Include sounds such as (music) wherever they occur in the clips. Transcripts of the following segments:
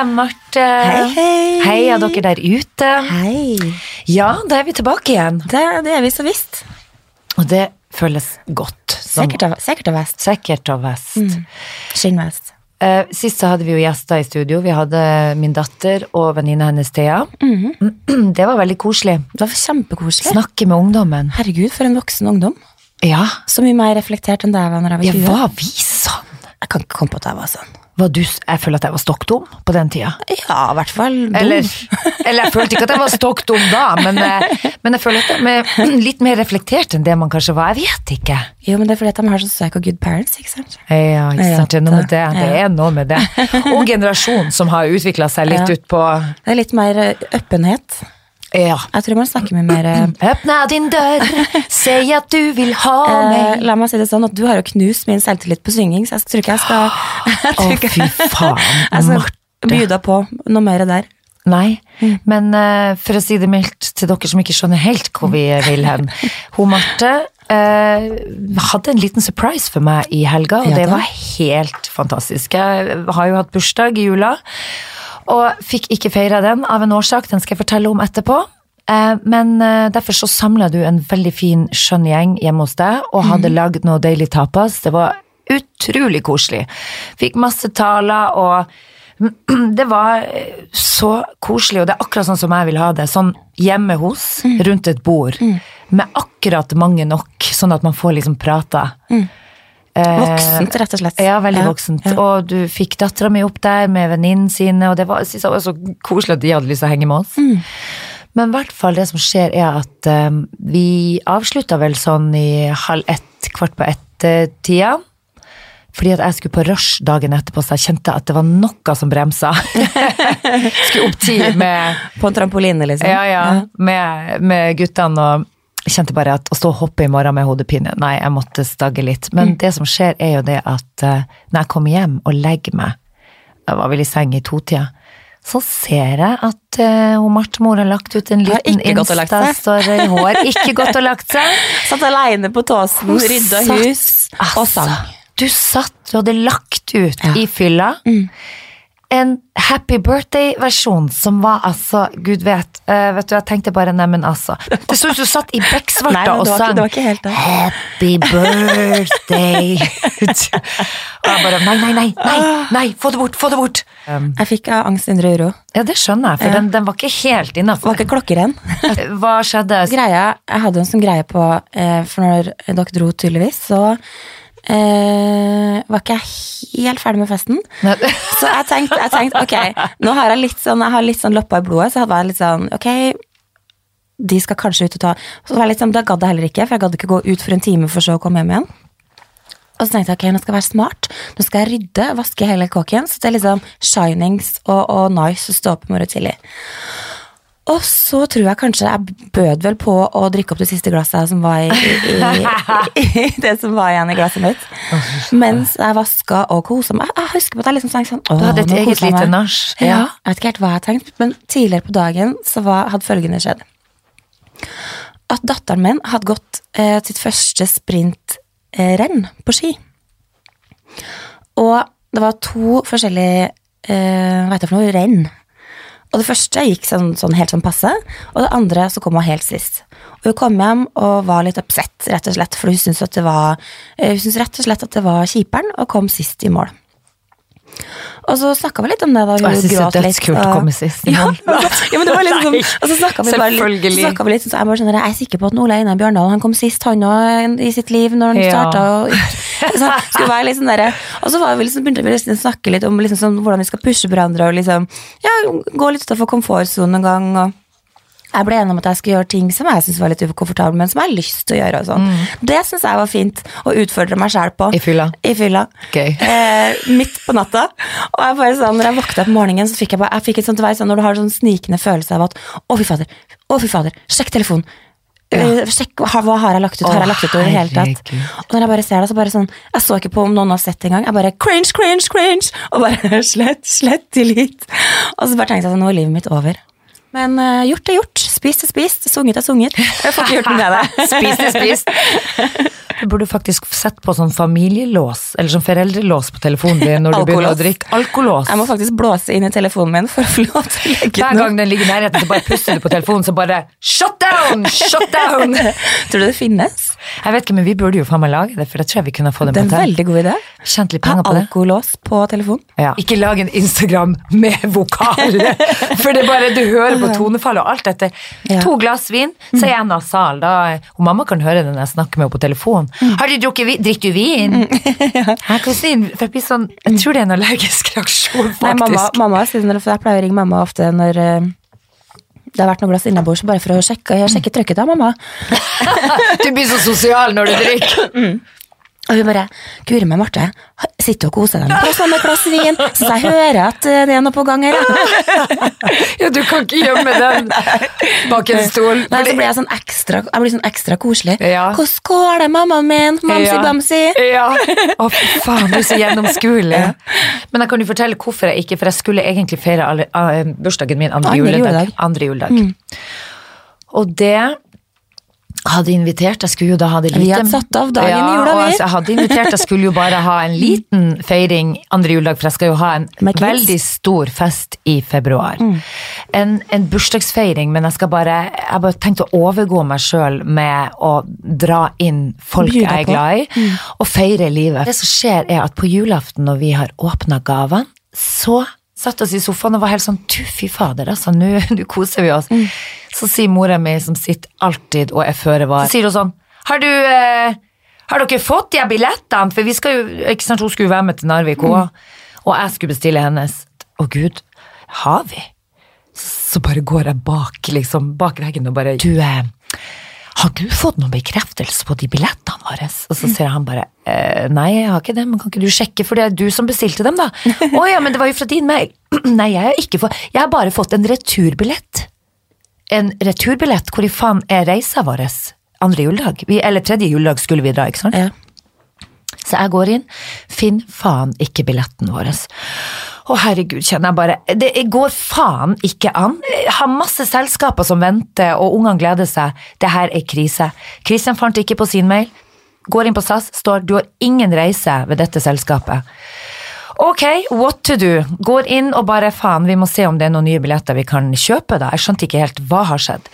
Ann Marte. Hei, hei. Heia dere der ute. Hei. Ja, da er vi tilbake igjen. Det, det er vi så visst. Og det føles godt. Som Sikkert og, sikkert og vest. Sikkert og vest. Skinnvest. Eh, sist så hadde vi jo gjester i studio. Vi hadde min datter og venninna hennes Thea. Det var veldig koselig. Det var kjempekoselig. Snakke med ungdommen. Herregud, for en voksen ungdom. Ja, Så mye mer reflektert enn da jeg var jeg var ja 20. var vi sånn? Jeg kan ikke komme på at jeg var sånn. Du, jeg føler at jeg var stokk dum på den tida. Ja, i hvert fall dum. Eller, eller jeg følte ikke at jeg var stokk dum da, men, eh, men jeg føler at jeg er litt mer reflektert enn det man kanskje var. Jeg vet ikke. Jo, men det er fordi at de har så og good parents, ikke sant? Ja, ikke sant. Det er noe med det. Det er noe med det. Og generasjonen som har utvikla seg litt Ja. ut på Det er litt mer eh, åpenhet. Ja. Jeg tror man snakker med mer eh, (clears throat) Åpna din dør, si at du vil ha eh, meg. La meg si det sånn at du har jo knust min selvtillit på synging, så jeg tror ikke jeg skal (gasps) Å, oh, fy faen, (laughs) Marte. deg på noe mer der. Nei, men uh, for å si det mildt til dere som ikke skjønner helt hvor vi vil hen. (laughs) Hun Marte uh, hadde en liten surprise for meg i helga, og Ja det var helt fantastisk. Jeg har jo hatt bursdag i jula, og fikk ikke feira den av en årsak, den skal jeg fortelle om etterpå. Eh, Men eh, derfor så samla du en veldig fin, skjønn gjeng hjemme hos deg, og hadde lagd noe deilig tapas. Det var utrolig koselig. Fikk masse taler, og (clears throat) det var eh, så koselig, og det er akkurat sånn som jeg vil ha det. Sånn hjemme hos, rundt et bord, med akkurat mange nok, sånn at man får liksom prata. Voksent, rett og slett. Ja, veldig voksent. ja. Og du fikk dattera mi opp der med venninnene sine, og det var, det var så koselig at de hadde lyst til å henge med oss. Mm. Men i hvert fall det som skjer, er at um, vi avslutta vel sånn i halv ett, kvart på ett-tida. Fordi at jeg skulle på rush dagen etterpå, så jeg kjente at det var noe som bremsa. (laughs) skulle opp tid med På en trampoline, liksom. ja, ja, med, med guttene og kjente bare at å stå og hoppe i morgen med hodepine, nei, jeg måtte stagge litt. Men det som skjer er jo det at eh, når jeg kommer hjem og legger meg, jeg var vel i seng i totida, så ser jeg at uh, Marte-mor har lagt ut en liten. Insta-story. Hun har ikke gått og lagt seg. (laughs) Satt aleine på tåsen, rydda hus hus og sang. Altså, Du satt, du hadde lagt ut Ja. i fylla en happy birthday-versjon som var altså, gud vet, Uh, vet du, jeg tenkte bare, neimen altså. Det så ut som du satt i bekksvarta og sang det var ikke helt det. Happy birthday. og jeg bare, nei, nei, nei, nei, nei, få det bort, få det bort. Um, Jeg fikk av angst 100 euro. ja, det skjønner jeg, for Ja. den, den var ikke helt Det var ikke klokkeren. (laughs) Hva skjedde? Greia, jeg hadde en sånn greie på eh, For når dere dro, tydeligvis, så eh, var ikke jeg helt ferdig med festen. (laughs) Så jeg tenkte, jeg tenkte ok, nå har jeg litt sånn, jeg har litt sånn loppa i blodet, så var jeg litt sånn, ok, de skal kanskje ut og ta Så var jeg litt sånn, Da gadd jeg heller ikke, for jeg gadd ikke gå ut for en time for så å komme hjem igjen. Og så tenkte jeg ok, nå skal jeg være smart. Nå skal jeg rydde, vaske hele kåken. Så det er liksom shinings og, og nice å stå opp i morgen tidlig. Og så tror jeg kanskje jeg bød vel på å drikke opp det siste glasset som var i, i, i, i (laughs) det som var igjen i glasset mitt. Mens jeg vaska og kosa meg. Jeg husker på at jeg liksom tenkte sånn Du hadde et eget lite nach. Ja. Ja. Jeg vet ikke helt hva jeg tenkte, men tidligere på dagen så var, hadde følgende skjedd. At datteren min hadde gått eh, sitt første sprintrenn på ski. Og det var to forskjellige eh, hva heter det for noe, renn. Og det første gikk sånn, sånn helt sånn passe, og det andre så kom hun helt sist. Og hun kom hjem og var litt upset, rett og slett, for hun syntes, eh, hun syntes rett og slett at det var kjiperen og kom sist i mål. Og så snakka vi litt om det da hun Og jeg synes det er dødskult å komme sist (laughs) Ja, ja, men det var liksom sånn, (laughs) og så snakka vi bare så selvfølgelig. vi litt så jeg, bare skjønner, jeg er sikker på at Ole Einar Bjørndal han kom sist, han òg, i sitt liv når han Ja. starta. (laughs) Så skulle være litt sånn der, og så var vi liksom, begynte vi liksom å snakke litt om liksom sånn, hvordan vi skal pushe hverandre og liksom, ja, gå litt utenfor komfortsonen en gang. og jeg ble enig om at jeg skulle gjøre ting som jeg syntes var litt ukomfortabel, men som jeg har lyst til å gjøre. og sånn. Det syns jeg var fint å utfordre meg sjæl på. Mm. I fylla? I fylla. Okay. (laughs) Eh, midt på natta. Og jeg bare sånn, når jeg våkna opp om morgenen, så fikk jeg, bare, jeg fikk et sånt vei, sånn, når du har sånn snikende følelse av at å, fy fader, å, fy fader, sjekk telefonen. Eh, sjekk hva har jeg lagt ut, har jeg lagt ut over hele tatt? Og når jeg bare ser det, så bare sånn Jeg så ikke på om noen har sett det engang. Jeg bare cringe, cringe, cringe! Og bare (laughs) slett, slett delete. Og så bare tenkte jeg sånn, nå er livet mitt over. Men eh, gjort er gjort. Spist er spist. Sunget er sunget. Jeg får ikke gjort noe med det. (laughs) Spist er spist. (laughs) Du burde faktisk sett på sånn familielås, eller sånn foreldrelås på telefonen din når du begynner å drikke. Alkolås. Jeg må faktisk blåse inn i telefonen min for å få lov til å legge Hver gang den ligger i nærheten, så bare puster du på telefonen, så bare Shut down! Shut down! (laughs) Tror du det finnes? Jeg vet ikke, men vi burde jo faen meg lage det, for jeg tror jeg vi kunne få det Det er en veldig god idé. Tjent litt penger på det. alkolås på telefonen. Ja. Ikke lag en Instagram med vokal, for det er bare du hører på tonefallet og alt dette. Ja. To glass vin, så er jeg nasal. Da, og mamma kan høre det når jeg snakker med henne på telefon. Har du drukket vin? Drikker du vin? Jeg, kan si, for jeg, blir sånn, jeg tror det er en allergisk reaksjon, Nei, mamma, mamma jeg pleier å ringe mamma ofte når eh, det har vært noen glass innabords, bare for å sjekke, sjekke trykket av mamma. (laughs) Du blir så sosial når du drikker. Og hun bare 'Guri meg, Marte, sitter og koser deg på samme glass vin?' Så jeg hører at eh, det er noe på gang her. ja. (laughs) Ja, du kan ikke gjemme den (laughs) bak en stol. Nei, så blir jeg sånn ekstra, jeg blir sånn ekstra koselig. Ja. Hvordan går det, mammaen min? Mamsi-bamsi?' Ja. Å, fy faen, du er så gjennomskuelig. Men jeg kan jo fortelle hvorfor jeg ikke, for jeg skulle egentlig feire alle, eh, bursdagen min andre, Andre juledag. juledag. Mm. Andre juledag. Og det hadde invitert, jeg skulle jo da ha det Vi hadde satt av dagen i jula, vi. jeg hadde invitert, jeg skulle jo bare ha en liten feiring andre juledag, for jeg skal jo ha en. Mm. veldig stor fest i februar. En, en bursdagsfeiring, men jeg skal bare, jeg bare tenkt å overgå meg sjøl med å dra inn folk jeg er glad i, og feire livet. Det som skjer er at på julaften når vi har åpna gavene, så satt oss i sofaen og var helt sånn du fy fader, altså, nå (laughs) koser vi oss. Så sier mora mi, som sitter alltid og er føre var, så sier hun sånn, har du eh, har dere fått de billettene? For vi skal jo, ikke sant, hun skulle være med til Narvik også, og jeg skulle bestille hennes. Å gud, har vi? Så bare går jeg bak, liksom, bak veggen og bare Du, eh, har du fått noen bekreftelse på de billettene våre? Og så sier han bare eh, nei, jeg har ikke det, men kan ikke du sjekke, for det er du som bestilte dem, da. (laughs) Å ja, men det var jo fra din mail. (clears throat) nei, jeg har ikke fått Jeg har bare fått en returbillett. En returbillett? Hvor i faen er reisa vår? Andre juledag? Vi, eller tredje juledag skulle vi dra, ikke sant? Ja. Så jeg går inn, finn faen ikke billetten vår. Å herregud, kjenner jeg bare Det går faen ikke an. Jeg har masse selskaper som venter, og ungene gleder seg. Det her er krise. Kristian fant ikke på sin mail. Går inn på SAS, står du har ingen reise ved dette selskapet. Ok, what to do? Går inn og bare faen, vi må se om det er noen nye billetter vi kan kjøpe, da. Jeg skjønte ikke helt hva har skjedd.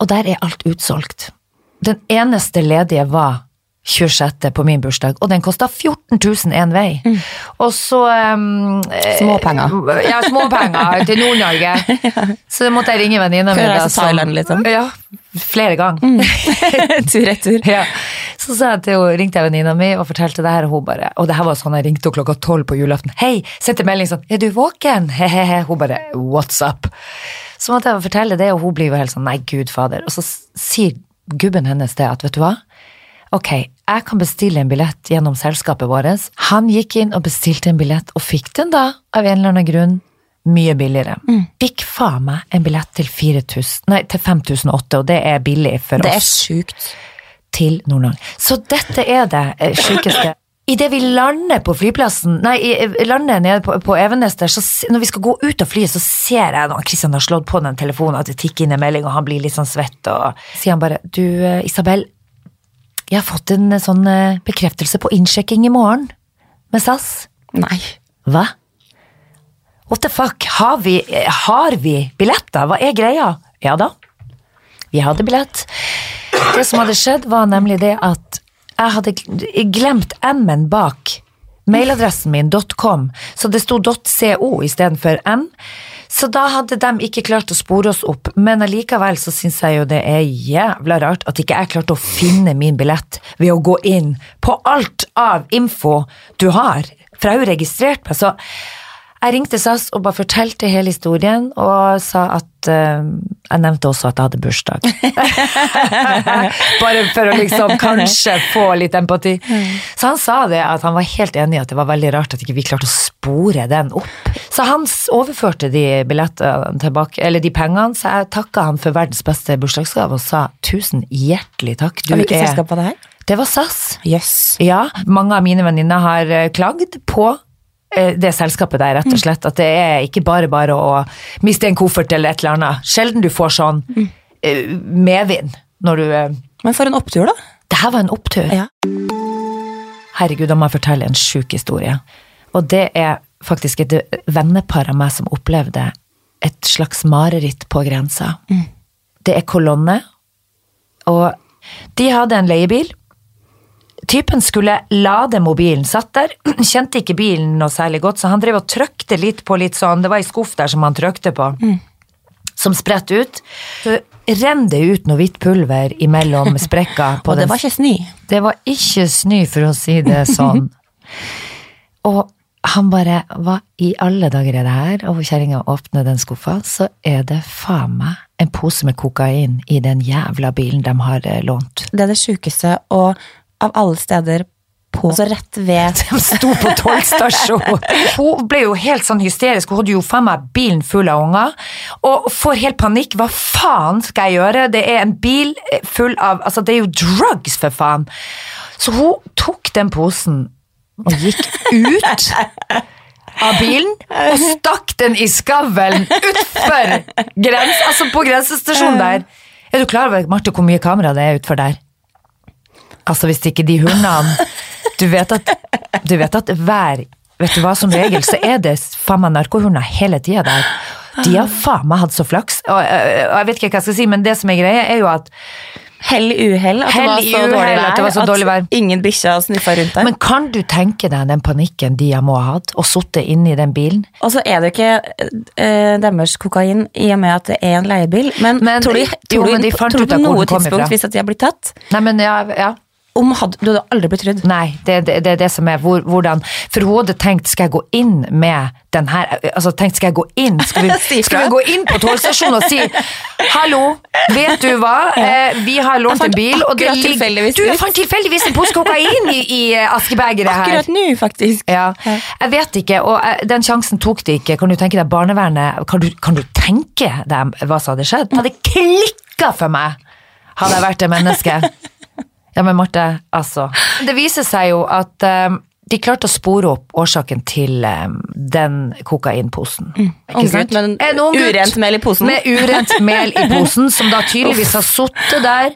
Og der er alt utsolgt. Den eneste ledige var 26. på min bursdag, og den kosta 14 000 én vei. Og så um, eh, Småpenger. Ja, småpenger (laughs) til Nord-Norge. Så måtte jeg ringe venninna mi. Reise til Thailand, liksom? Ja, flere ganger. (laughs) Tur-retur. Ja. Så jeg til ringte jeg venninna mi og fortalte det her, og hun bare Og det her var sånn jeg ringte klokka tolv på julaften. Hei, sendte melding sånn Er du våken? (laughs) He-he-he. Hun bare What's up? Så måtte jeg fortelle det, og hun blir jo helt sånn Nei, gud fader. Og så sier gubben hennes det at vet du hva? Ok, jeg kan bestille en billett gjennom selskapet vårt. Han gikk inn og bestilte en billett, og fikk den da, av en eller annen grunn, mye billigere. Fikk faen meg en billett til 4000, nei, til 5008, og det er billig for Det er oss sjukt. til Nord-Norge. Så dette er det eh, sjukeste. Idet vi lander på flyplassen, nei, lander nede på, på Evenes der, så når vi skal gå ut av flyet, så ser jeg når Kristian har slått på den telefonen at det tikker inn en melding, og han blir litt sånn svett, og sier han bare Du, eh, Isabel, jeg har fått en eh, sånn eh, bekreftelse på innsjekking i morgen med SAS. Nei. Hva? What the fuck? Har vi, eh, har vi billetter? Hva er greia? Ja da, vi hadde billett. Det som hadde skjedd, var nemlig det at jeg hadde glemt M-en bak mailadressen min, .com, så det sto .co istedenfor M. Så da hadde de ikke klart å spore oss opp, men allikevel så syns jeg jo det er jævla rart at ikke jeg klarte å finne min billett ved å gå inn på alt av info du har, for jeg har jo registrert meg, så jeg ringte SAS og bare fortalte hele historien, og sa at uh, Jeg nevnte også at jeg hadde bursdag. (laughs) bare for å liksom kanskje få litt empati. Så han sa det at han var helt enig i at det var veldig rart at ikke vi klarte å spore den opp. Så han overførte de billettene tilbake, eller de pengene, så jeg takka han for verdens beste bursdagsgave og sa tusen hjertelig takk. Du hvilket selskap var det her? Det var SAS. Yes. Ja, mange av mine venninner har eh, klagd på det selskapet der, rett og slett. At det er ikke bare bare å miste en koffert eller et eller annet. Sjelden du får sånn eh, medvind når du eh, Men for en opptur, da. Det her var en opptur. Ja. Herregud, da må jeg fortelle en sjuk historie. Og det er faktisk et vennepar av meg som opplevde et slags mareritt på grensa. Det er kolonne, og de hadde en leiebil. Typen skulle lade mobilen, satt der, (clears throat) kjente ikke bilen noe særlig godt, så han drev og trykte litt på litt sånn, det var ei skuff der som han trykte på, som spredt ut. Så renner det ut noe hvitt pulver imellom sprekka (laughs) på Og det den var ikke snø. det var ikke snø, for å si det (laughs) sånn. og han bare Hva i alle dager er det her? Og kjerringa åpner den skuffa, så er det faen meg en pose med kokain i den jævla bilen de har eh, lånt. Det er det sjukeste, og av alle steder på Altså rett ved (laughs) De sto på tollstasjonen. (laughs) Hun ble jo helt sånn hysterisk, hun hadde jo faen meg bilen full av unger, og får helt panikk. Hva faen skal jeg gjøre? Det er en bil full av Altså, det er jo drugs, for faen. Så hun tok den posen og gikk ut av bilen og stakk den i skavlen utfor grens, altså på grensestasjonen der. Er du klar over, Marte, hvor mye kamera det er utfor der? Altså, hvis ikke de hundene Du vet at, du vet at hver Vet du hva, som regel så er det faen meg narkohunder hele tida der. De har faen meg hatt så flaks. Og, og jeg vet ikke hva jeg skal si, men det som er greia, er jo at hell i uhell. At, det var så dårlig uhell, vær, at det var så dårlig vær. ingen bikkjer sniffa rundt der. Men kan du tenke deg den panikken de må ha hatt, og sittet inne i den bilen? Og så er det ikke eh, deres kokain i og med at det er en leiebil. Men, Men- tror du, tror du, men de tror du på noe ifra. tidspunkt, hvis at de har blitt tatt, Nei, men ja, ja. Om hadde, du hadde aldri blitt trudd? Nei, det, det, det er det som er hvor, hvordan For hun hadde tenkt, skal jeg gå inn med den her Altså, tenkt, skal jeg gå inn? Skal vi, (laughs) skal vi gå inn på togstasjonen og si Hallo, vet du hva? Eh, vi har lånt en bil, og det ligger Du, fant tilfeldigvis en pose kokain i, i eh, askebegeret her. Akkurat nå, faktisk. Ja, jeg vet ikke, og eh, den sjansen tok de ikke. Kan du tenke deg barnevernet Kan du, kan du tenke deg hva som hadde skjedd? Det hadde klikka for meg, hadde jeg vært det mennesket. Ja, men Marte, altså. Det viser seg jo at um, de klarte å spore opp årsaken til um, den kokainposen. Unggutt sant? med en urent mel i posen. Med urent mel i posen, som da (laughs) tydeligvis har sittet der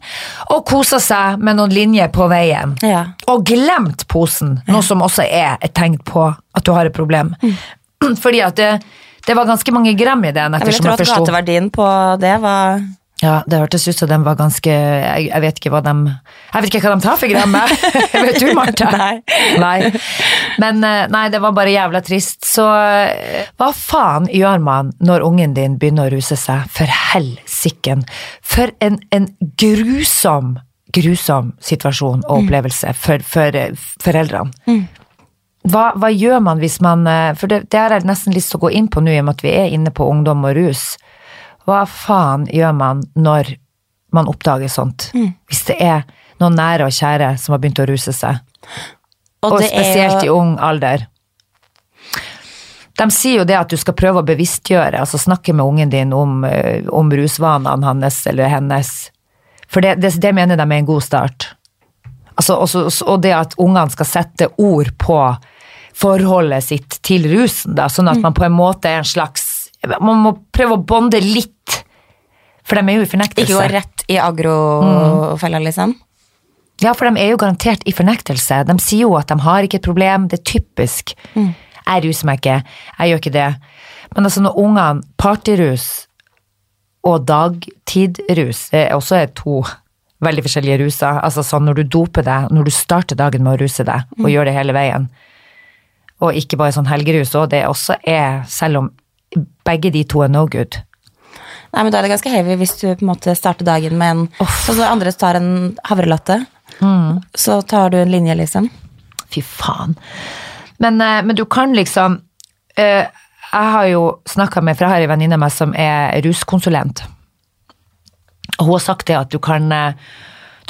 og kosa seg med noen linjer på veien Ja. og glemt posen, noe som også er et tegn på at du har et problem. (clears throat) Fordi at det, det var ganske mange gram i den, Jeg vil tro at gateverdien på det var Ja, det hørtes ut som de var ganske jeg, jeg vet ikke hva de Jeg vet ikke hva de tar for grammet. (laughs) vet du, Marte? Nei. Nei. Men eh, nei, det var bare jævla trist. Så eh, hva faen gjør man når ungen din begynner å ruse seg? For helsiken. For en, en grusom, grusom situasjon og opplevelse for, for eh, foreldrene. Hva, hva gjør man hvis man For det, det har jeg nesten lyst til å gå inn på nå, i og med at vi er inne på ungdom og rus. Hva faen gjør man når man oppdager sånt? Hvis det er noen nære og kjære som har begynt å ruse seg? Og, og spesielt spesielt i ung alder. De sier jo det at du skal prøve å bevisstgjøre, altså snakke med ungen din om, eh, om rusvanene hans eller hennes. For det, det, det mener de er en god start. Altså, også, og det at ungene skal sette ord på forholdet sitt til rusen, da, sånn at man på en måte er en slags Man må prøve å bonde litt, for de er jo i fornektelse. Ikke gå rett i agrofella, liksom. Ja, for de er jo garantert i fornektelse. De sier jo at de har ikke et problem, det er typisk. Jeg ruser meg ikke, jeg gjør ikke det. Men altså når ungene partyrus og dagtidrus er også er to veldig forskjellige ruser. Altså sånn når du doper deg, når du starter dagen med å ruse deg, og gjør det hele veien. Og ikke bare sånn helgerus, òg, det også er, selv om begge de to er no good. Nei, men Da er det ganske heavy hvis du på en måte starter dagen med en Sånn Så andre tar en havrelatte. Mm. Så tar du en linje, liksom. Fy faen. Men, eh, men du kan liksom eh, Jeg har jo snakka med For jeg har ei venninne av meg som er ruskonsulent. Og hun har sagt det at du kan eh,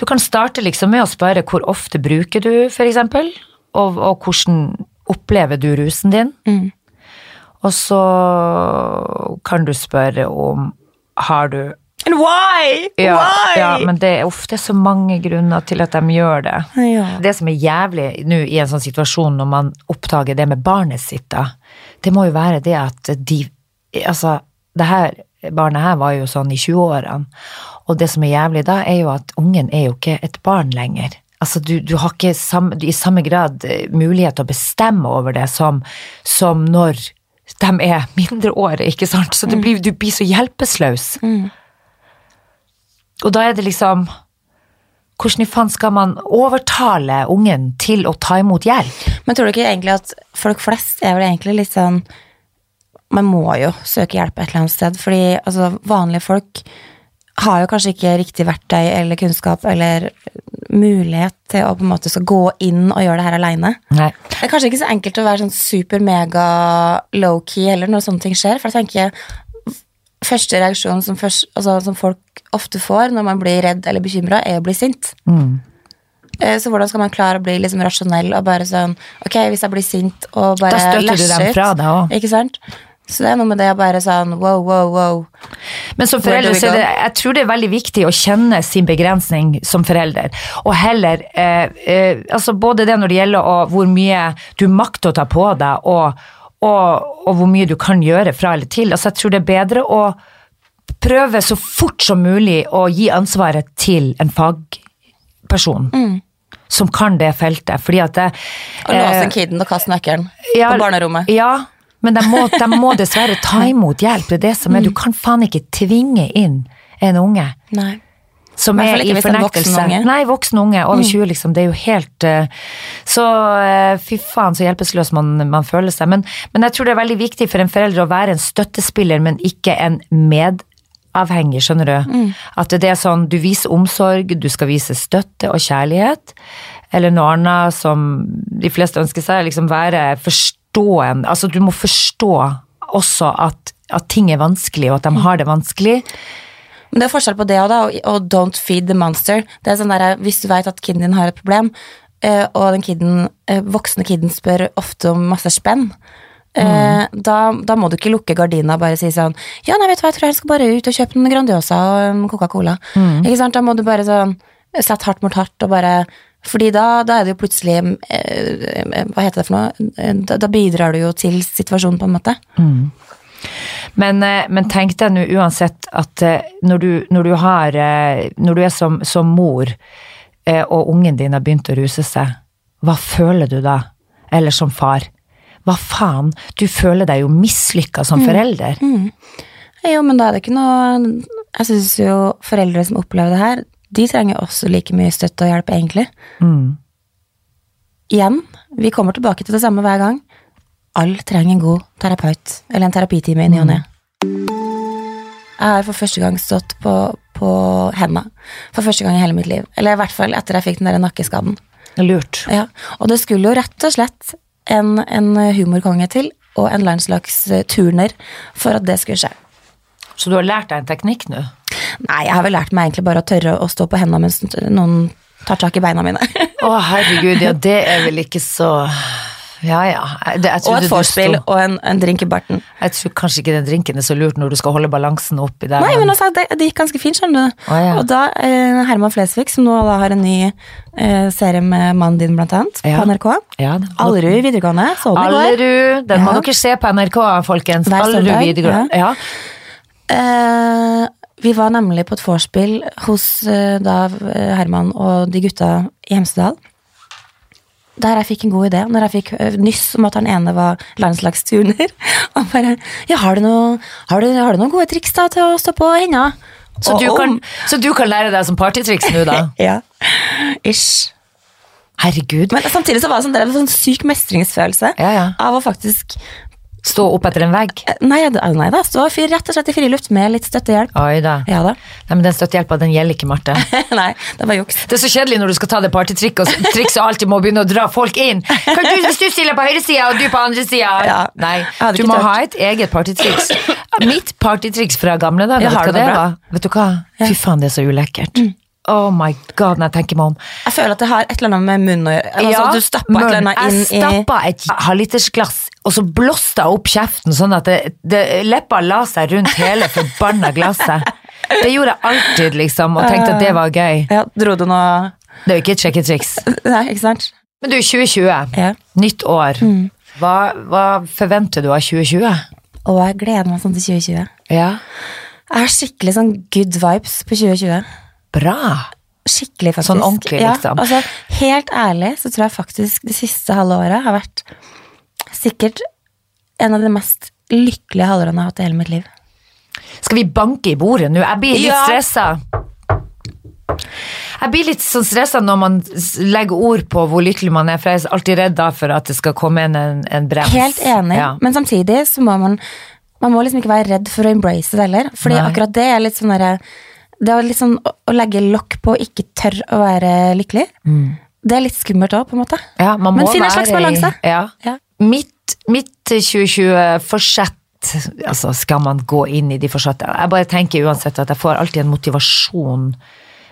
Du kan starte liksom med å spørre hvor ofte bruker du, eksempel. Og, og hvordan opplever du rusen din. Og så kan du spørre om Har du And why? ja, why? ja, men det er ofte så mange grunner til at de gjør det. Ja. Det som er jævlig nå i en sånn situasjon når man oppdager det med barnet sitt, da, det må jo være det at de Altså, det her barnet her var jo sånn i 20-årene. Og det som er jævlig da, er jo at ungen er jo ikke et barn lenger. Altså, du, du har ikke samme, i samme grad eh, mulighet til å bestemme over det som, som når de er mindreårige, ikke sant. Så det blir, du blir så hjelpeløs. Og da er det liksom Hvordan i faen skal man overtale ungen til å ta imot hjelp? Men tror du ikke egentlig at folk flest er vel egentlig litt sånn Man må jo søke hjelp et eller annet sted, fordi altså, vanlige folk har jo kanskje ikke riktig verktøy eller kunnskap eller mulighet til å på en måte så gå inn og gjøre det her aleine. Det er kanskje ikke så enkelt å være sånn super mega low-key heller når sånne ting skjer, for jeg tenker første reaksjon som, først, altså, som folk ofte får når man blir redd eller bekymra, er å bli sint. Mm. Eh, Så hvordan skal man klare å bli liksom rasjonell og bare sånn Ok, hvis jeg blir sint og bare Da støtter du dem fra deg òg. Ikke sant? Så det er noe med det å bare sånn wow, wow, wow. Men som forelder så det, jeg tror det er veldig viktig å kjenne sin begrensning som forelder. Og heller eh, eh, altså Både det når det gjelder å, hvor mye du makter å ta på deg, og, og, og hvor mye du kan gjøre fra eller til. Altså Jeg tror det er bedre å prøve så fort som mulig å gi ansvaret til en fagperson. Som kan det feltet. Fordi at det, Og låse eh, kiden og kaste nøkkelen ja, på barnerommet. Ja, men de må, de må (laughs) dessverre ta imot hjelp. Det er det som er. Du kan faen ikke tvinge inn en unge Nei. som er i en voksen unge. Nei, voksen unge. Over 20, liksom. Det er jo helt eh, Så eh, fy faen, så hjelpeløs man, man føler seg. Men, men jeg tror det er veldig viktig for en forelder å være en støttespiller, men ikke en medavhengig, skjønner du. At det er sånn, du viser omsorg, du skal vise støtte og kjærlighet. Eller noe annet som de fleste ønsker seg, liksom være forstående. Altså, du må forstå også at, at ting er vanskelig, og at de har det vanskelig. Men det er forskjell på det og da, og, don't feed the monster. Det er sånn der, Hvis du vet at kiden din har et problem, eh, og den kiden, eh, voksne kiden spør ofte om masse spenn, Mm. da, da må du ikke lukke gardina og bare si sånn Ja, nei, vet du hva, jeg tror jeg skal bare ut og kjøpe en Grandiosa og Coca-Cola. Ikke sant? Da må du bare sånn sette hardt mot hardt og bare fordi da, da er det jo plutselig eh, Hva heter det for noe? Eh, Da, da bidrar du jo til situasjonen, på en måte. Men, eh, men tenk deg nå uansett at eh, når du, når du har eh, Når du er som, som mor, eh, og ungen din har begynt å ruse seg, hva føler du da? Eller som far? Hva faen? Du føler deg jo mislykka som forelder. Jo, men da er det ikke noe Jeg syns jo foreldre som opplever det her, de trenger også like mye støtte og hjelp, egentlig. Mm. Igjen, vi kommer tilbake til det samme hver gang. Alle trenger en god terapeut, eller en terapitime i ny og ne. Jeg har for første gang stått på, på henda. For første gang i hele mitt liv. Eller i hvert fall etter jeg fikk den der nakkeskaden. Lurt. Ja, og det skulle jo rett og slett en, en humorkonge til, og en landslagsturner, for at det skulle skje. Så du har lært deg en teknikk nå? Nei, jeg har vel lært meg egentlig bare å tørre å stå på hendene mens noen tar tak i beina mine. (laughs) Å, herregud, ja, det er vel ikke så Ja, ja. Det, og et vorspiel og en, en drink i barten. Jeg tror kanskje ikke den drinken er så lurt når du skal holde balansen oppi der. Nei, men altså, det, det gikk ganske fint, skjønner du. Å, ja. Og da, eh, Herman Flesvig, som nå da har en ny eh, serie med mannen din, blant annet, Ja. på NRK. ja, Allerud videregående, så den. Allerud, den må dere se på NRK, folkens. Allerud videregående. Ja. Eh, vi var nemlig på et vorspiel hos eh, da eh, Herman og de gutta i Hemsedal. Der jeg fikk en god idé, når jeg fikk eh, nyss om at han ene var landslagsturner. (laughs) Og bare Ja, har du, noe, har, du, har du noen gode triks da til å stå på henda? Så, du kan, så du kan lære deg som partytriks nå, da? (laughs) Ja. Ish. Herregud. Men samtidig så var det sånn, det en sånn syk mestringsfølelse Ja, ja. av å faktisk Stå opp etter en vegg? Nei, nei da, stå rett og slett i friluft med litt støttehjelp. Oi da. Ja da. Nei, men den støttehjelpa, den gjelder ikke, Marte. (laughs) nei, det var juks. Det er så kjedelig når du skal ta det partytrikset og og alltid må begynne å dra folk inn. Kan du, hvis du stiller på høyresida og du på andre sida (laughs) Ja. Nei, du må tørt. ha et eget partytriks. Mitt partytriks fra gamle dager, vet du hva det var? Vet du hva? Fy faen, det er så ulekkert. Oh my god, når jeg tenker meg om. Jeg føler at det har et eller annet med munnen å gjøre. Altså, Ja, du stapper et eller annet inn Jeg stappa et halvlitersglass, og så blåste jeg opp kjeften sånn at det, det, leppa la seg rundt hele forbanna glasset. Det gjorde jeg alltid, liksom, og tenkte at det var gøy. Ja, Dro du noe Det er jo ikke et sjekketriks. Nei, ikke sant? Men du, 2020. Ja. Nytt år. Hva, hva forventer du av 2020? Og jeg gleder meg sånn til 2020. Ja. Jeg har skikkelig sånn good vibes på 2020. Bra. Skikkelig, faktisk. Sånn ordentlig, liksom. Ja, altså, helt ærlig så tror jeg faktisk det siste halve året har vært sikkert en av de mest lykkelige halvårene jeg har hatt i hele mitt liv. Skal vi banke i bordet nå? Jeg blir litt Ja. stressa. Jeg blir litt sånn stressa når man legger ord på hvor lykkelig man er, for jeg er alltid redd for at det skal komme inn en, en brems. Helt enig, Ja. men samtidig så må man Man må liksom ikke være redd for å embrace det heller. Fordi Nei. akkurat det er litt sånn derre Det er litt sånn å, å legge lokk på og ikke tørre å være lykkelig. Det er litt skummelt òg, på en måte. Ja, man Men finn en slags balanse. i-. Ja. Mitt, mitt 2020-forsett Altså, skal man gå inn i de forsettene? Jeg bare tenker uansett at jeg får alltid en motivasjon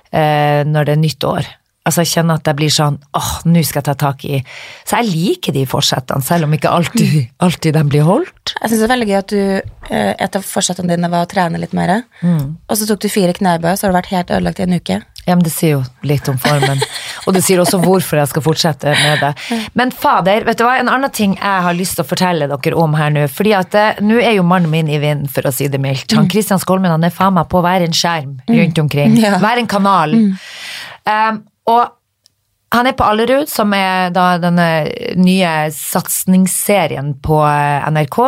eh, når det er nytt år. Altså, jeg kjenner at jeg blir sånn åh, nå skal jeg ta tak i Så jeg liker de forsettene, selv om ikke alltid, alltid de blir holdt. Jeg syns det er veldig gøy at du eh, Et av forsettene dine var å trene litt mer. Mm. Og så tok du fire knebøy, så har du vært helt ødelagt i en uke. Ja, men det sier jo litt om formen. Og det sier også hvorfor jeg skal fortsette med det. Men fader, vet du hva, en annen ting jeg har lyst til å fortelle dere om her nå. fordi at eh, nå er jo mannen min i vinden, for å si det mildt. Han Kristian Skolmen han er faen meg på hver en skjerm rundt omkring. Ja. Hver en kanal. Um, og han er på Allerud, som er da denne nye satsingsserien på eh, NRK.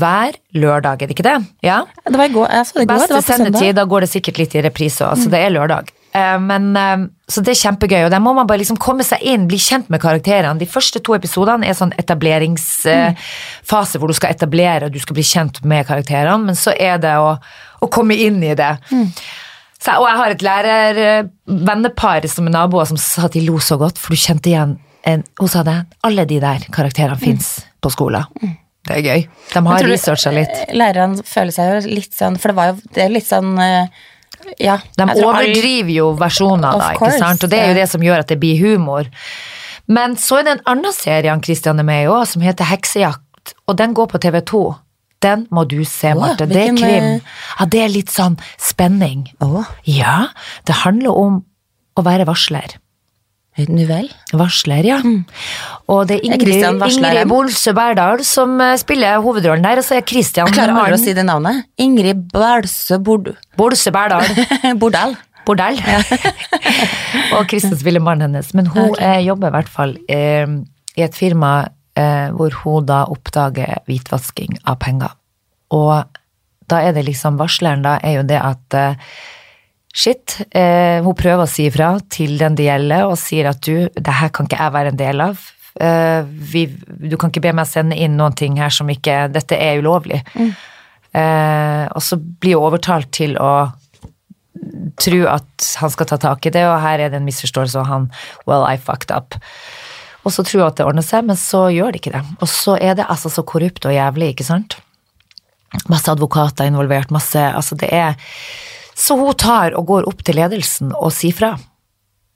Hver lørdag, er det ikke det? Ja? Det var i går. Jeg så det i går. Det Beste var på søndag. sendetid, da går det sikkert litt i reprise òg, så det er lørdag. Eh, Men, eh, så det er kjempegøy, og der må man bare liksom komme seg inn, bli kjent med karakterene. De første to episodene er sånn etableringsfase hvor du skal etablere, du skal bli kjent med karakterene, men så er det å, å komme inn i det. Så, og jeg har et lærervennepar som er naboer som sa at de lo så godt, for du kjente igjen en, Hun sa det, alle de der karakterene fins på skolen. Det er gøy. De har researcha litt. Lærerne føler seg jo litt sånn For det var jo det er litt sånn eh, Ja. De overdriver jo versjoner, Of da, ikke sant? og det er jo det som gjør at det blir humor. Men så er det en annen serie han Christian er med i òg, som heter Heksejakt, og den går på TV2. Den må du se, Marte. Det er krim. eh, Ja, det er litt sånn spenning. Ja, det handler om å være varsler. Nu vel. Varsler, ja. Og det er Ingrid, varsleren? Ingrid Bolsø Berdal som eh, spiller hovedrollen der, og så er Christian Jeg klarer aldri å si det navnet. Ingrid Bolsø Bord Bolsø Berdal. (laughs) Bordal. bordell. (laughs) og Kristin spiller mannen hennes. Men hun eh, jobber i hvert fall eh, i et firma eh, hvor hun da oppdager hvitvasking av penger. Og da er det liksom Varsleren da er jo det at eh, shit, eh, hun prøver å si ifra til den det gjelder, og sier at du, det her kan ikke jeg være en del av. Eh, vi, du kan ikke be meg sende inn noen ting her som ikke Dette er ulovlig. Eh, og så blir hun overtalt til å tro at han skal ta tak i det, og her er det en misforståelse, og han Well, I fucked up. Og så tror hun at det ordner seg, men så gjør det ikke det. Og så er det altså så korrupt og jævlig, ikke sant? Masse advokater involvert, masse Altså, det er Så hun tar og går opp til ledelsen og sier fra.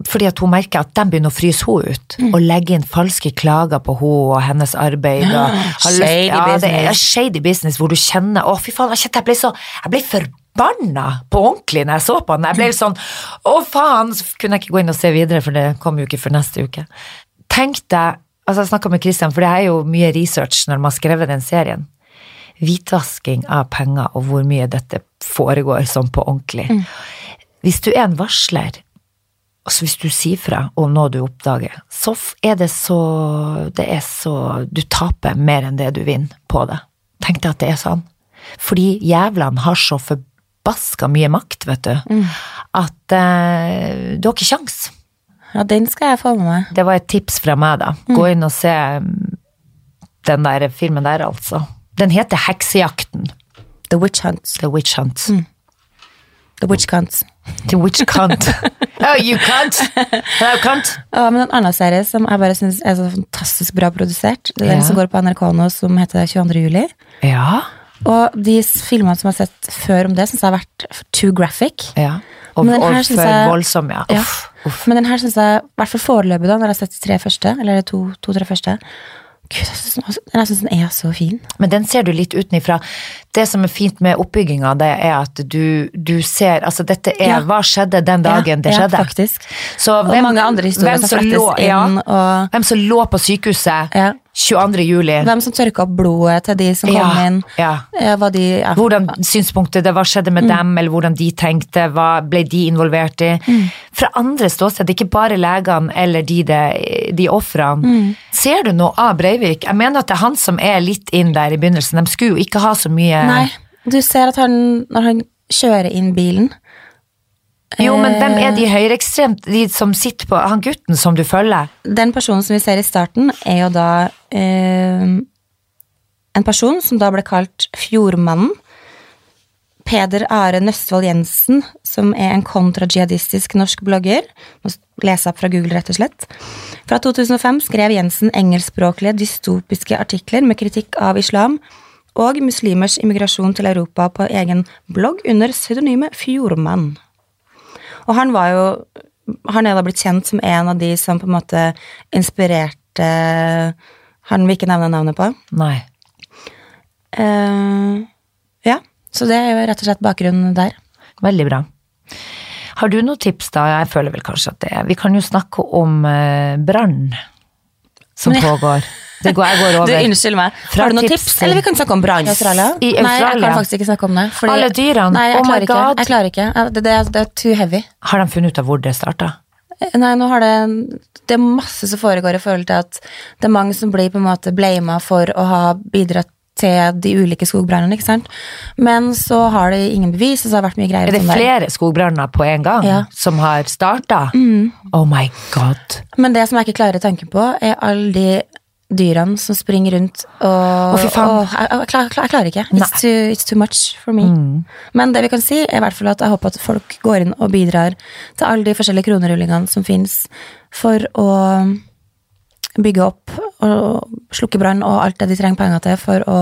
Fordi at hun merker at de begynner å fryse henne ut, og legge inn falske klager på henne og hennes arbeid. Og har lyst- shady ja, det er shady business hvor du kjenner Å, fy faen, jeg kjente jeg ble så Jeg ble forbanna på ordentlig når jeg så på den. Jeg ble sånn Å, faen! Så kunne jeg ikke gå inn og se videre, for det kom jo ikke før neste uke. Tenk deg Altså, jeg snakka med Christian, for det er jo mye research når man har skrevet den serien. Hvitvasking av penger, og hvor mye dette foregår sånn på ordentlig. Hvis du er en varsler, altså hvis du sier fra om noe du oppdager, så er det så Det er så Du taper mer enn det du vinner på det. Tenk deg at det er sånn. Fordi jævlene har så forbaska mye makt, vet du, at eh, du har ikke kjangs. Ja, den skal jeg få med meg. Det var et tips fra meg, da. Gå inn og se mm, den der filmen der, altså. Den heter Heksejakten. The Witch Hunts. The Witch Hunt. (laughs) The Witch Cunt. The Witch Cunt. oh, you cunt! Hello, cunt! Ja, men en annen serie som jeg bare syns er så fantastisk bra produsert, det er Ja. den som går på NRK nå, som heter 22. juli. Ja. Og de filmene som jeg har sett før om det, syns jeg har vært too graphic. ja. Og, Men den og her jeg- voldsom, ja. Uff. Ja. Men den her syns jeg, i hvert fall foreløpig, da, når jeg har sett de tre første, eller de to, to-tre første, Gud, jeg syns den, synes den er så fin. Men den ser du litt utenifra. Det som er fint med oppbygginga, det er at du, du ser Altså, dette er Ja. Hva skjedde den dagen det skjedde? Ja, faktisk. Så Og mange andre historier som flettes inn, ja, og- hvem som lå på sykehuset Ja. 22. juli. Hvem som tørka opp blodet til de som kom Ja, inn. ja. Eh, de. Hvordan synspunktet det, hva skjedde Mm. med dem, eller hvordan de tenkte, hva ble de involvert i? Mm. Fra andre ståsted, ikke bare legene eller de, de, de ofrene. Mm. Ser du noe av Breivik? Jeg mener at det er han som er litt inn der i begynnelsen. De skulle jo ikke ha så mye Nei, du ser at han, når han kjører inn bilen Jo, men hvem er Eh. de høyreekstremt, de som sitter på Han gutten som du følger? Den personen som vi ser i starten, er jo da eh, en person som da ble kalt Fjordmannen. Peder Are Nøstvold Jensen, som er en kontrajihadistisk norsk blogger. Må lese opp fra Google, rett og slett. Fra 2005 skrev Jensen engelskspråklige dystopiske artikler med kritikk av islam og muslimers immigrasjon til Europa på egen blogg under pseudonymet Fjordmann. Og han var jo Han er da blitt kjent som en av de som på en måte inspirerte Han vil ikke nevne navnet på. Nei. Uh, ja, så det er jo rett og slett bakgrunnen der. Veldig bra. Har du noen tips, da? Jeg føler vel kanskje at det er Vi kan jo snakke om uh, brann som jeg- pågår. Det går, jeg går (laughs) Du, over. Unnskyld meg, Fra har du noen tips tips? Eller vi kan snakke om brann i Australia? I Australia? Nei, jeg kan faktisk ikke snakke om det. fordi- Alle dyrene? Nei, Oh my ikke. God. Jeg klarer ikke. Det, det, det er too heavy. Har de funnet ut av hvor det starta? Nei, nå har det Det er masse som foregår i forhold til at det er mange som blir på en måte blama for å ha bidratt til de ulike skogbrannene, ikke sant. Men så har de ingen bevis, og så har det vært mye greier. Er det flere skogbranner på en gang Ja. Mm. som har starta? Oh my god. Men det som jeg ikke klarer å tenke på, er alle de dyrene som springer rundt og Å, fy faen. og jeg, jeg, klar- jeg klarer ikke. Mm. It's too, it's too much for me. Men det vi kan si, er i hvert fall at jeg håper at folk går inn og bidrar til alle de forskjellige kronerullingene som fins, for å bygge opp og slukke brann og alt det de trenger penger til for å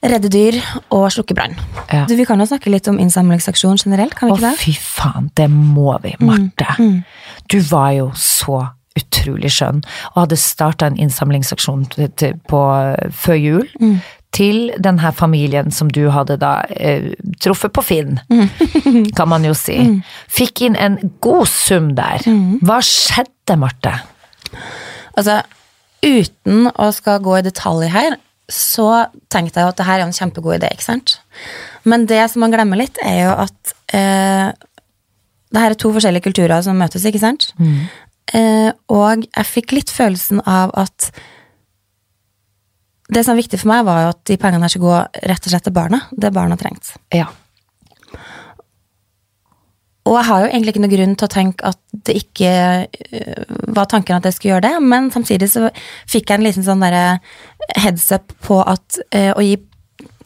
redde dyr og slukke brann. Ja. Vi kan jo snakke litt om innsamlingsaksjon generelt, kan vi Å, ikke det? fy faen, det må vi, Marte. Du var jo så utrolig skjønn, og hadde starta en innsamlingsaksjon på, før jul. Til denne familien som du hadde da eh, truffet på Finn, kan man jo si. Fikk inn en god sum der. Hva skjedde, Marte? Altså, uten å skal gå i detalj her, så tenkte jeg jo at det her er en kjempegod idé, ikke sant? Men det som man glemmer litt, er jo at eh, det her er to forskjellige kulturer som møtes, ikke sant? Eh, og jeg fikk litt følelsen av at det som er viktig for meg, var jo at de pengene her skulle gå rett og slett til barna. Det barna trengte. Ja. Og jeg har jo egentlig ikke noen grunn til å tenke at det ikke øh, var tanken at jeg skulle gjøre det, men samtidig så fikk jeg en liten sånn derre heads up på at øh, å gi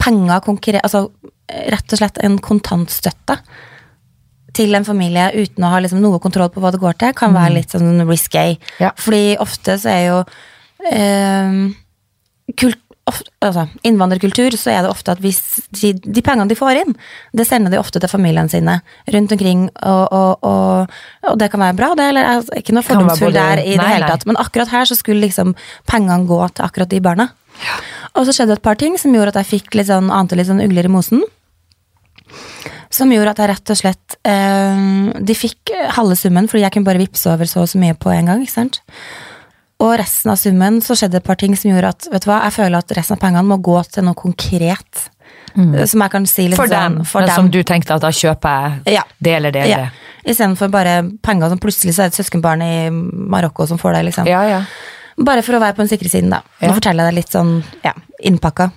penger konkret Altså rett og slett en kontantstøtte til en familie uten å ha liksom noe kontroll på hva det går til, kan være litt sånn risky. Ja. Fordi ofte så er jo eh, kult, altså, innvandrerkultur, så er det ofte at hvis de, de pengene de får inn, det sender de ofte til familiene sine rundt omkring, og, og, og, og det kan være bra, det, eller er ikke noe fordomsfull der i det hele tatt. Men akkurat her så skulle liksom pengene gå til akkurat de barna. Og så skjedde det et par ting som gjorde at jeg fikk litt sånn, ante litt sånn ugler i mosen. Som gjorde at jeg rett og slett eh, De fikk halve summen, fordi jeg kunne bare vippse over så og så mye på en gang. ikke sant? Og resten av summen så skjedde et par ting som gjorde at vet du hva, jeg føler at resten av pengene må gå til noe konkret. Mm. Som jeg kan si litt For sånn dem, for dem. som du tenkte at da kjøper jeg Ja. det eller det eller Ja. det. Istedenfor bare penger som plutselig så er det et søskenbarn i Marokko som får det. liksom. Ja, ja. Bare for å være på den sikre siden, da. Nå forteller jeg deg litt sånn ja, innpakka.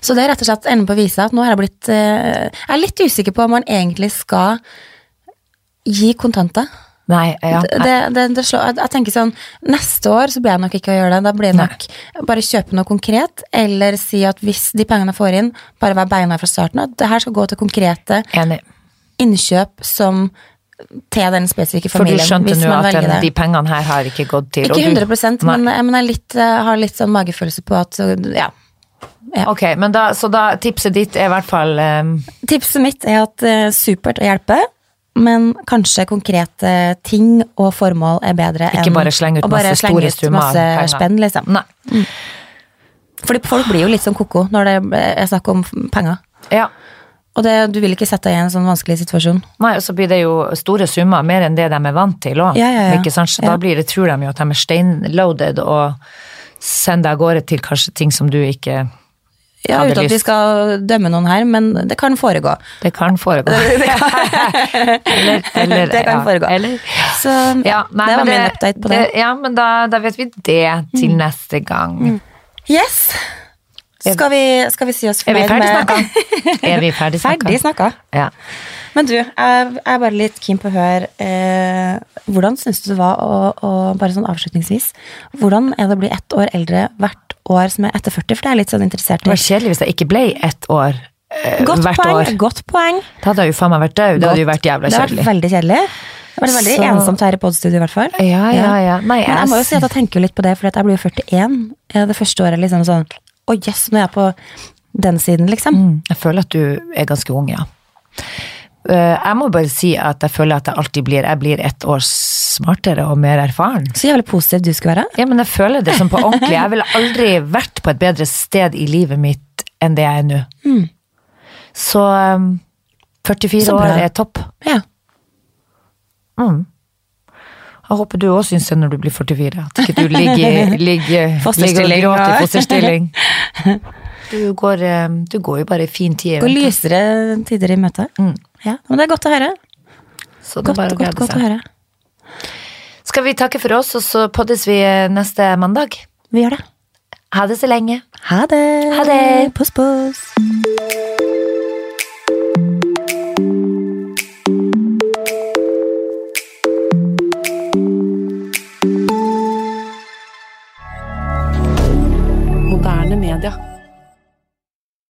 Så det er rett og slett enden på visa at nå har jeg blitt eh, Jeg er litt usikker på om man egentlig skal gi kontanter. Nei, ja. Det, det, det slår, jeg, jeg tenker sånn Neste år så blir jeg nok ikke å gjøre det. Da blir det nok bare kjøpe noe konkret, eller si at hvis de pengene jeg får inn, bare være beina fra starten av. Det her skal gå til konkrete Enig. innkjøp som til den spesifikke familien. For du skjønte nå at den, de pengene her har ikke gått til Ikke og du- 100 Nei. men, men jeg, litt, eh, har litt sånn magefølelse på at ja. ja. Ok, men da, så da tipset ditt er i hvert fall um, Tipset mitt er at er supert å hjelpe. Men kanskje konkrete ting og formål er bedre Ikke enn bare slenge ut å bare masse slenge ut masse penger. spenn, liksom. Nei. Fordi folk blir jo litt sånn ko-ko når det er snakk om penger. Ja. Og det, du vil ikke sette deg i en sånn vanskelig situasjon. Nei, og så blir det jo store summer, mer enn det de er vant til òg. Ja, ja, Ja. Da blir det, tror de jo at de er steinloaded og sender deg av gårde til kanskje ting som du ikke Ja, Uten at vi skal dømme noen her, men det kan foregå. Det kan foregå. (laughs) eller, eller, Det kan ja, foregå. Eller, Så ja, nei, det var min update på det. det Ja, men da, da vet vi det til neste gang. Yes! Skal vi, skal vi si oss Er vi fornøyd ferdig med snakka? (laughs) Er vi ferdig snakka? Ferdig snakka. Ja. Men du, jeg jeg er bare litt keen på å høre eh, Hvordan syns du det var å, å Bare sånn avslutningsvis. Hvordan er det å bli ett år eldre hvert år som er etter 40? For det er jeg litt sånn interessert Det var kjedelig hvis jeg ikke ble ett år eh, Godt hvert poeng. år. Godt poeng. Da hadde jeg jo faen meg vært død. Det hadde jo vært jævla kjedelig. Det hadde vært veldig kjedelig. Det var veldig Så- ensomt her i podstudio, i hvert fall. Ja, ja, ja. Nei, Men jeg må jo si at jeg tenker litt på det, for jeg blir jo 41. Eh, Det første året liksom sånn Å yes, nå er jeg på den siden, liksom. Mm, Jeg føler at du er ganske ung, ja. Eh, Jeg må bare si at jeg føler at jeg alltid blir Jeg blir ett år smartere og mer erfaren. Så jævlig positiv du skulle være. Ja, men jeg føler det som på ordentlig. Jeg ville aldri vært på et bedre sted i livet mitt enn det jeg er nå. Så um, 44 Så år er topp. Ja. Mm. Jeg håper du òg syns det når du blir 44. At ikke du ligger, (laughs) ligger, ligger og Fosterstilling, gråter i fosterstilling. (laughs) Du går, um, du går jo bare i fin tid. Går lysere tider i møte. Mm. Ja, men det er godt å høre. Så det er Godt, bare å godt, godt å høre. Skal vi takke for oss, og så poddes vi neste mandag? Vi gjør det. Ha det så lenge. Ha det. Ha det. Puss, puss.